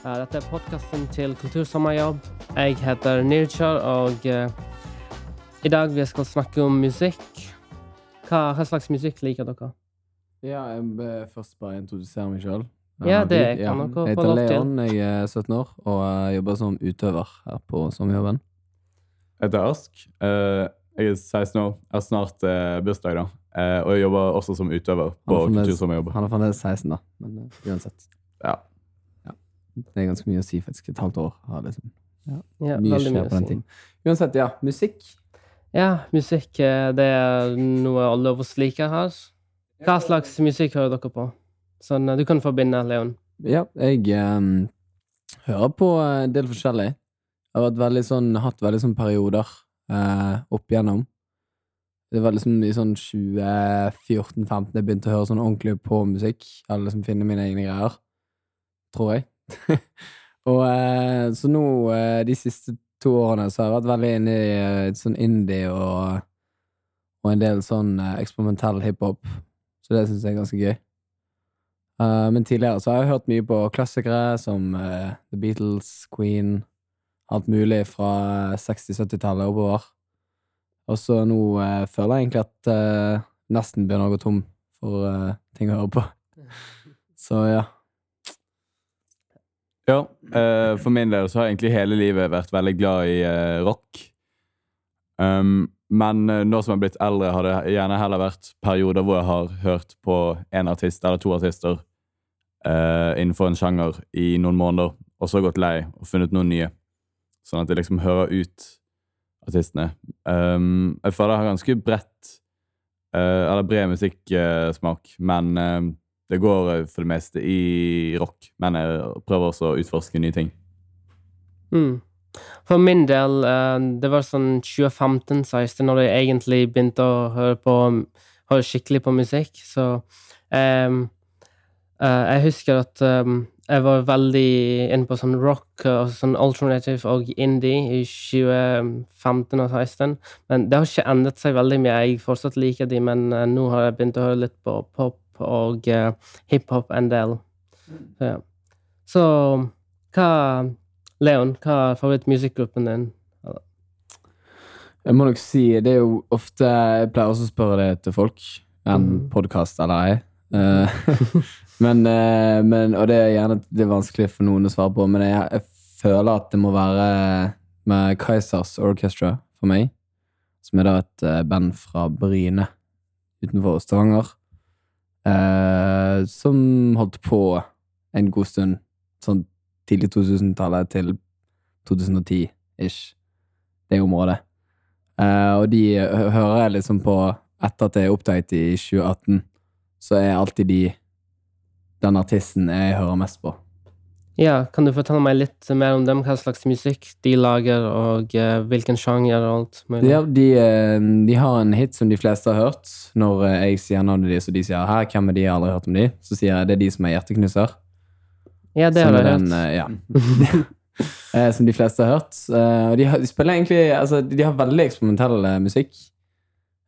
Eh, Dette er podkasten til Kultursommerjobb. Jeg heter Nirchar, og eh, i dag vi skal snakke om musikk. Hva, hva slags musikk liker dere? Ja, jeg vil først bare introdusere meg sjøl. Ja, det kan dere få Jeg heter lov til. Leon, jeg er 17 år og jeg jobber som utøver her på Sommerjobben. Jeg heter Ask. Eh, jeg er 16 år. Jeg har snart eh, bursdag, da. Eh, og jeg jobber også som utøver på er Kultursommerjobb. Han er fremdeles 16, da, men uansett. Ja. Det er ganske mye å si, faktisk. Et halvt år har liksom Ja, mye veldig skjer på den tiden. Uansett, ja. Musikk. Ja, musikk eh, det er noe alle av oss liker her. Hva slags musikk hører dere på? Sånn, eh, du kan forbinde, Leon. Ja, jeg um, hører på en del forskjellig. Jeg har veldig sånn, hatt veldig sånn perioder uh, opp igjennom. Det var liksom i sånn 2014-15 jeg begynte å høre sånn ordentlig på musikk. Eller liksom finne mine egne greier. Tror jeg. Og eh, så nå, eh, de siste to årene, så har jeg vært veldig inne i eh, sånn indie og, og en del sånn eksperimentell hiphop. Så det syns jeg er ganske gøy. Men tidligere så har jeg hørt mye på klassikere som The Beatles, Queen, alt mulig fra 60-70-tallet oppover. Og så nå eh, føler jeg egentlig at nesten begynner å gå tom for ting å høre på. Så ja. Ja, uh, for min del så har jeg egentlig hele livet vært veldig glad i uh, rock. Um, men eh, nå som jeg er blitt eldre, har det gjerne heller vært perioder hvor jeg har hørt på en artist eller to artister uh, innenfor en sjanger i noen måneder, og så gått lei og funnet noen nye. Sånn at jeg liksom hører ut artistene. Um, jeg føler jeg har ganske bredt uh, eller bred musikksmak, men det går eh, for det meste i rock, men jeg prøver også å utforske nye ting. Mm. For min del, eh, det var sånn 2015-16, når jeg egentlig begynte å høre på Høre skikkelig på musikk, så um, Jeg husker at um, jeg var veldig inne på sånn rock og sånn alternative og indie i 2015 og 2016. Men det har ikke endret seg veldig mye. Jeg fortsatt liker de, men nå har jeg begynt å høre litt på pop og uh, hiphop en del. Så, ja. så hva Leon, hva er favorittmusikkgruppen din? Jeg må nok si, det er jo ofte Jeg pleier også å spørre det til folk, en mm. podkast eller ei. Eh, men, eh, men, og det er gjerne det er vanskelig for noen å svare på, men jeg, jeg føler at det må være med Kaizers Orchestra for meg, som er da et band fra Bryne utenfor Stavanger, eh, som holdt på en god stund, sånn tidlig 2000-tallet til 2010-ish, det området. Eh, og de hører jeg liksom på etter at jeg oppdaget i 2018, så er alltid de den artisten jeg hører mest på. Ja, kan du fortelle meg litt mer om dem? Hva slags musikk de lager, og eh, hvilken sjanger og alt mulig? Ja, de, eh, de har en hit som de fleste har hørt. Når eh, jeg sier navnet deres, og de sier 'her, hvem er de, jeg har aldri hørt om de', så sier jeg det er de som er hjerteknusser. Ja, det har jeg hørt. eh, ja. Eh, som de fleste har hørt. Og de, har, de spiller egentlig Altså, de har veldig eksperimentell musikk.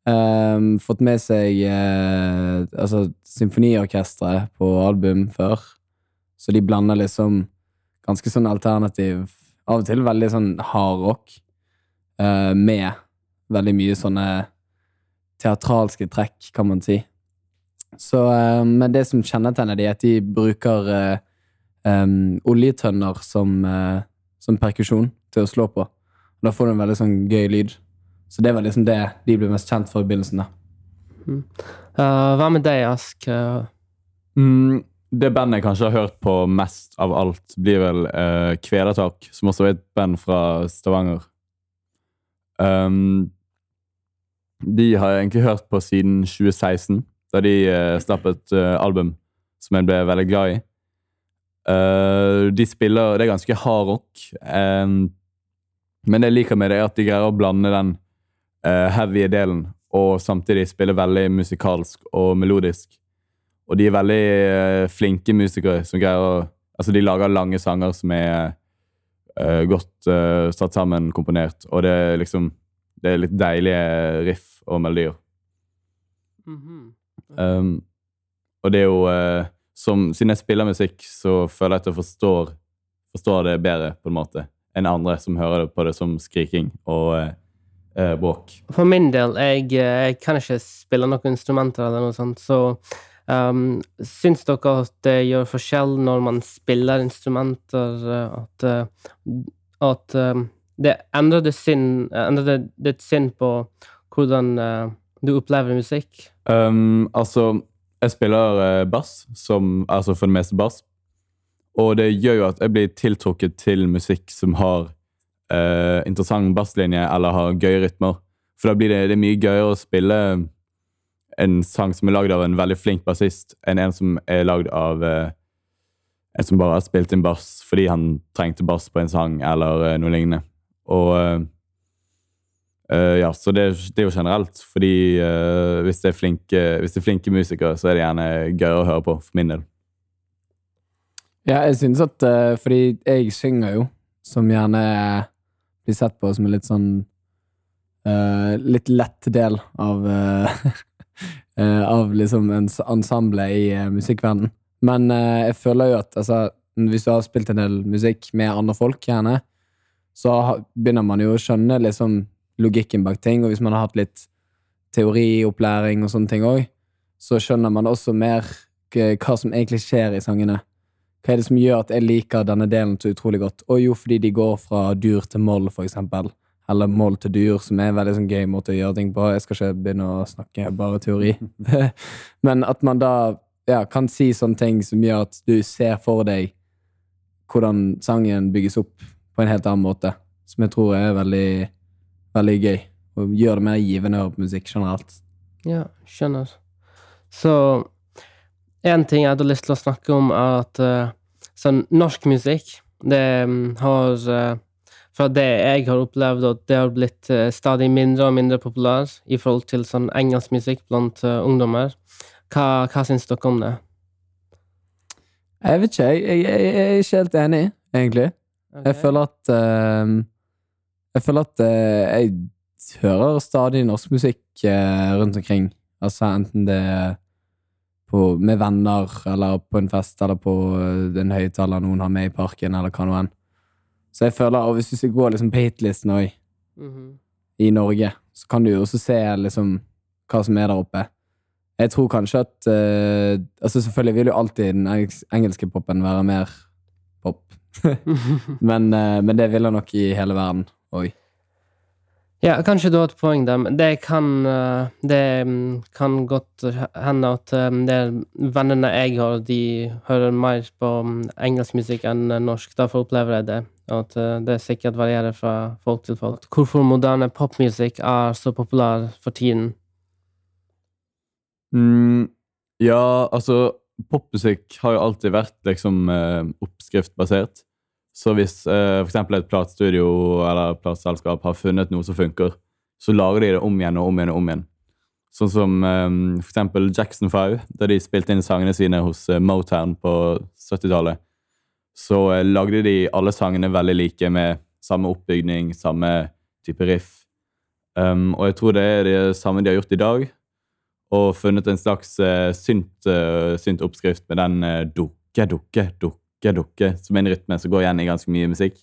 Ehm, fått med seg altså, symfoniorkestre på album før. Så de blander liksom ganske sånn alternativ Av og til veldig sånn hard rock eh, med veldig mye sånne teatralske trekk, kan man si. Så, eh, men det som kjennetegner de, er at de bruker eh, um, oljetønner som, eh, som perkusjon til å slå på. Og da får du en veldig sånn gøy lyd. Så det var liksom det de ble mest kjent for i begynnelsen. da. Eh, hva med deg, Ask? Mm, det bandet jeg kanskje har hørt på mest av alt, blir vel uh, Kvelertak, som også er et band fra Stavanger. Um, de har jeg egentlig hørt på siden 2016, da de uh, slapp et uh, album som jeg ble veldig glad i. Uh, de spiller Det er ganske hard rock, um, men det jeg liker med det, er at de greier å blande den uh, heavy delen og samtidig spille veldig musikalsk og melodisk. Og de er veldig eh, flinke musikere som greier å Altså, de lager lange sanger som er uh, godt uh, satt sammen, komponert, og det er liksom Det er litt deilige riff og melodier. mhm. Um, og det er jo som, Siden jeg spiller musikk, så føler jeg at jeg forstår forstår det bedre, på en måte, enn andre som hører på det som skriking og bråk. For min del, jeg, jeg kan ikke spille noen instrumenter eller noe sånt, så um, syns dere at det gjør forskjell når man spiller instrumenter, eh, at, eh, at um, det endrer ditt sinn, sinn på hvordan eh, du opplever musikk? Um, altså, jeg spiller eh, bass, som, altså for det meste bass. Og det gjør jo at jeg blir tiltrukket til musikk som har uh, interessant basslinje eller har gøye rytmer. For da blir det, det mye gøyere å spille en sang som er lagd av en veldig flink bassist, enn en som er lagd av eh, en som bare har spilt inn bass fordi han trengte bass på en sang, eller eh, noe lignende. Og eh, eh, ja, så det, det er jo generelt, fordi eh, hvis, det flinke, hvis det er flinke musikere, så er det gjerne gøyere å høre på, for min del. Ja, jeg synes at eh, Fordi jeg synger jo, som gjerne blir sett på som en litt sånn Uh, Litt lett del av eh, Av liksom en ensemble i uh, musikkverdenen. Men eh, jeg føler jo at altså, hvis du har spilt en del musikk med andre folk, gjerne, så begynner man jo å skjønne liksom logikken bak ting, og hvis man har hatt litt teoriopplæring og sånne ting òg, så skjønner man også mer eh, hva som egentlig skjer i sangene. Hva er det som gjør at jeg liker denne delen så utrolig godt? Og jo, fordi de går fra dur til moll, for eksempel. Eller mål til dyr, som er en veldig sånn gøy måte å gjøre ting på. Jeg skal ikke begynne å snakke bare teori. Men at man da ja, kan si sånne ting som gjør at du ser for deg hvordan sangen bygges opp på en helt annen måte. Som jeg tror er veldig, veldig gøy. Og gjør det mer givende å høre på musikk generelt. Ja, skjønner. Så en ting jeg hadde lyst til å snakke om, er at eh, sånn norsk musikk, det mm, har eh, Fra det jeg har opplevd, at det har blitt eh, stadig mindre og mindre populær i forhold til sånn engelsk musikk blant eh, ungdommer. Hva, hva syns dere om det? Jeg vet ikke, jeg, jeg, jeg, jeg er ikke helt enig, egentlig. Jeg føler at uh, Jeg føler at uh, jeg hører stadig norsk musikk uh, rundt omkring. Altså enten det er på, med venner, eller på en fest, eller på eh, en høyttaler noen har med i parken, eller hva nå enn. Så jeg føler, og hvis du går liksom på hitlisten òg, Mhm. i Norge, så kan du jo også se liksom hva som er der oppe. Jeg tror kanskje at uh, Altså selvfølgelig vil jo alltid den engelske popen være mer pop. men, uh, men det vil han nok i hele verden òg. Ja, kanskje du har et poeng der, det kan, eh, det mm, kan godt hende at det vennene jeg har, de hører mer på mm, engelsk musikk enn norsk. Derfor opplever jeg det. Og at eh, det sikkert varierer fra folk til folk. Hvorfor moderne popmusikk er så populær for tiden. Mm, ja, altså Popmusikk har jo alltid vært liksom eh, oppskriftbasert. Så hvis eh, eksempel et platestudio eller plateselskap har funnet noe som funker, så lager de det om igjen og om igjen og om igjen. Sånn som eh, for eksempel Jackson 5, da de spilte inn sangene sine hos eh, Motown på 70-tallet. Så eh, lagde de alle sangene veldig like, med samme oppbygning, samme type riff. Um, og jeg tror det er det samme de har gjort i dag og funnet en slags uh, synt, uh, syntoppskrift med den uh, dukke, dukke, dukke, dukke, som er en rytme som går igjen i ganske mye musikk.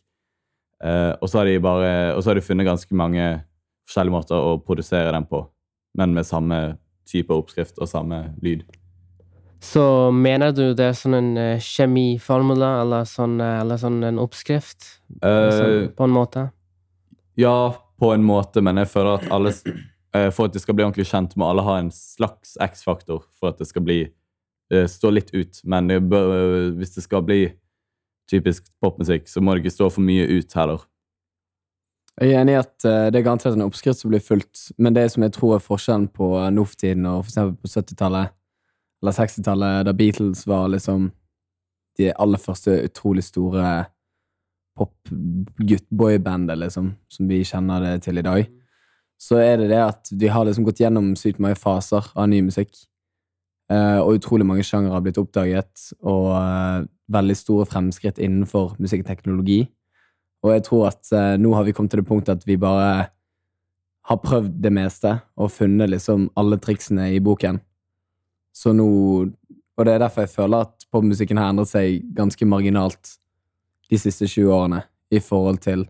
Uh, og så har de bare, og så har de funnet ganske mange forskjellige måter å produsere den på, men med samme type oppskrift og samme lyd. Så mener du det er sånn en uh, kjemiformula, eller sånn, eh, eller sånn en oppskrift? Uh, sånn, på en måte? ja, på en måte, men jeg føler at alle uh, For at det skal bli ordentlig kjent, må alle ha en slags X-faktor for at det skal bli stå litt ut. Men det bør, hvis det skal bli typisk popmusikk, så må det ikke stå for mye ut heller. Jeg er enig i at det er garantert en oppskrift som blir fulgt, men det som jeg tror er forskjellen på uh, nå for tiden og for på 70-tallet eller 60-tallet, da Beatles var liksom de aller første utrolig store pop-gutt-boybandet, liksom, som vi kjenner det til i dag, så er det det at de har liksom gått gjennom sykt mange faser av ny musikk. Eh, og utrolig mange sjangere har blitt oppdaget, og eh, veldig store fremskritt innenfor musikkteknologi. Og jeg tror at eh, nå har vi kommet til det punktet at vi bare har prøvd det meste og funnet liksom alle triksene i boken. Så nå Og det er derfor jeg føler at popmusikken har endret seg ganske marginalt de siste 20 årene i forhold til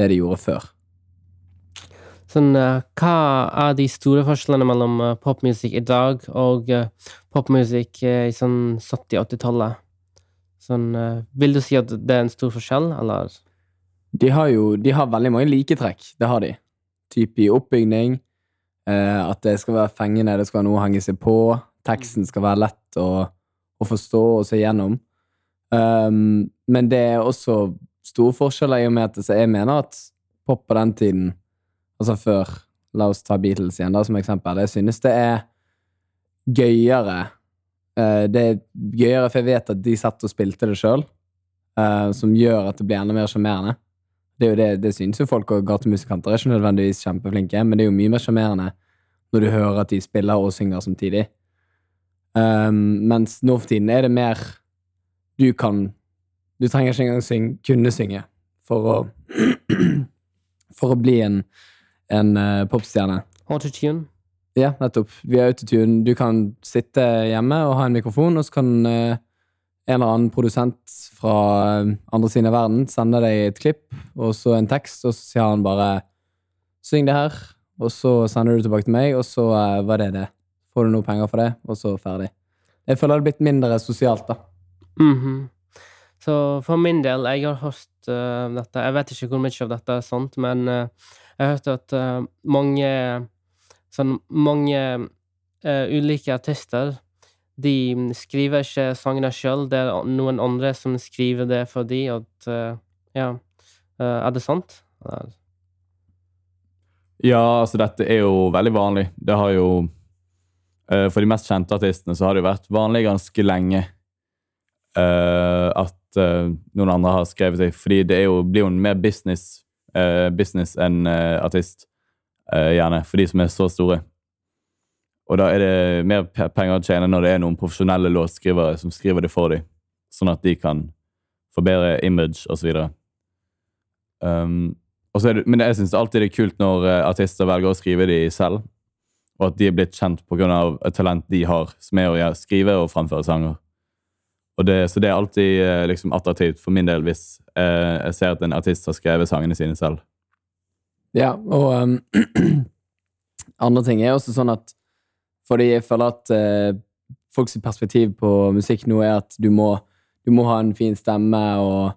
det de gjorde før. Sånn, eh, hva er de store forskjellene mellom eh, popmusikk i dag og eh, popmusikk i sånn 70-80-tallet? Sånn, vil du si at det er en stor forskjell, eller? De har jo de har veldig mange liketrekk. Det har de. Typ i oppbygning. Eh, at det skal være fengende, det skal være noe å henge seg på. Teksten skal være lett å, å forstå og se gjennom. Um, men det er også store forskjeller i og med at jeg mener at pop på den tiden, altså før La oss ta Beatles igjen da, som eksempel. Jeg synes det er gøyere. Uh, det er gøyere, for jeg vet at de satt og spilte det sjøl, som gjør at det blir enda mer sjarmerende. Det det, det synes jo folk, og gatemusikanter er ikke nødvendigvis kjempeflinke, men det er jo mye mer sjarmerende når du hører at de spiller og synger samtidig. Um, mens nå for tiden er det mer Du kan Du trenger ikke engang syng, kunne synge for å For å bli en, en uh, popstjerne. Autotune? Ja, nettopp. Vi har autotune. Du kan sitte hjemme og ha en mikrofon, og så kan uh, en eller annen produsent fra uh, andre siden av verden sende deg et klipp og så en tekst, og så sier han bare 'syng det her', og så sender du det tilbake til meg, og så var det det. Får du noe penger for det, og så ferdig. Jeg føler det har blitt mindre sosialt, da. Mhm. Så for min del, jeg har hørt uh, dette Jeg vet ikke hvor mye av dette er sant, men uh, jeg har hørt at uh, mange Sånn mange eh, ulike artister de skriver ikke sangene sjøl, det er noen andre som skriver det for de, at Ja. Eh, er det sant? Ja, altså dette er jo veldig vanlig. Det har jo For de mest kjente artistene så har det jo vært vanlig ganske lenge eh, at eh, noen andre har skrevet det. Fordi det jo, blir jo mer business, eh, business enn eh, artist, eh, gjerne. For de som er så store. Og da er det mer penger å tjene når det er noen profesjonelle låtskrivere som skriver det for dem, sånn at de kan få bedre image osv. Um, og så det, men jeg syns alltid det er kult når eh, artister velger å skrive de selv, og at de er blitt kjent pga. et talent de har, som er å skrive og framføre sanger. Og det, så det er alltid eh, liksom attraktivt for min del hvis eh, jeg ser at en artist har skrevet sangene sine selv. Ja, og um, andre ting er også sånn at Fordi jeg føler at uh, folks perspektiv på musikk nå er at du må, du må ha en fin stemme, og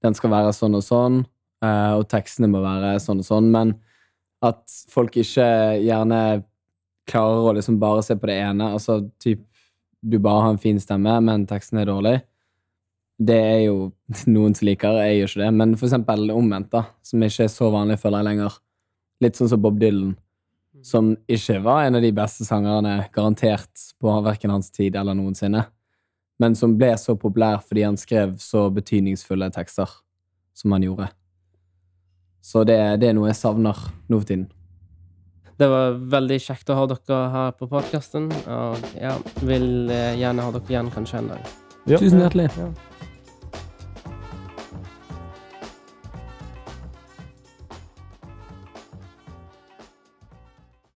den skal være sånn og sånn, uh, og tekstene må være sånn og sånn, men at folk ikke gjerne klarer å liksom bare se på det ene. Altså typ du bare har en fin stemme, men teksten er dårlig. Det er jo noen som liker, jeg gjør ikke det. Men for eksempel omvendt, da, som ikke er så vanlig, føler jeg lenger. Litt sånn som Bob Dylan, som ikke var en av de beste sangerne, garantert, på hverken hans tid eller noensinne, men som ble så populær fordi han skrev så betydningsfulle tekster som han gjorde. Så det, det er noe jeg savner nå for tiden. Det var veldig kjekt å ha dere her på podkasten, og ja, vil eh, gjerne ha dere igjen kanskje en dag. Tusen hjertelig. Ja.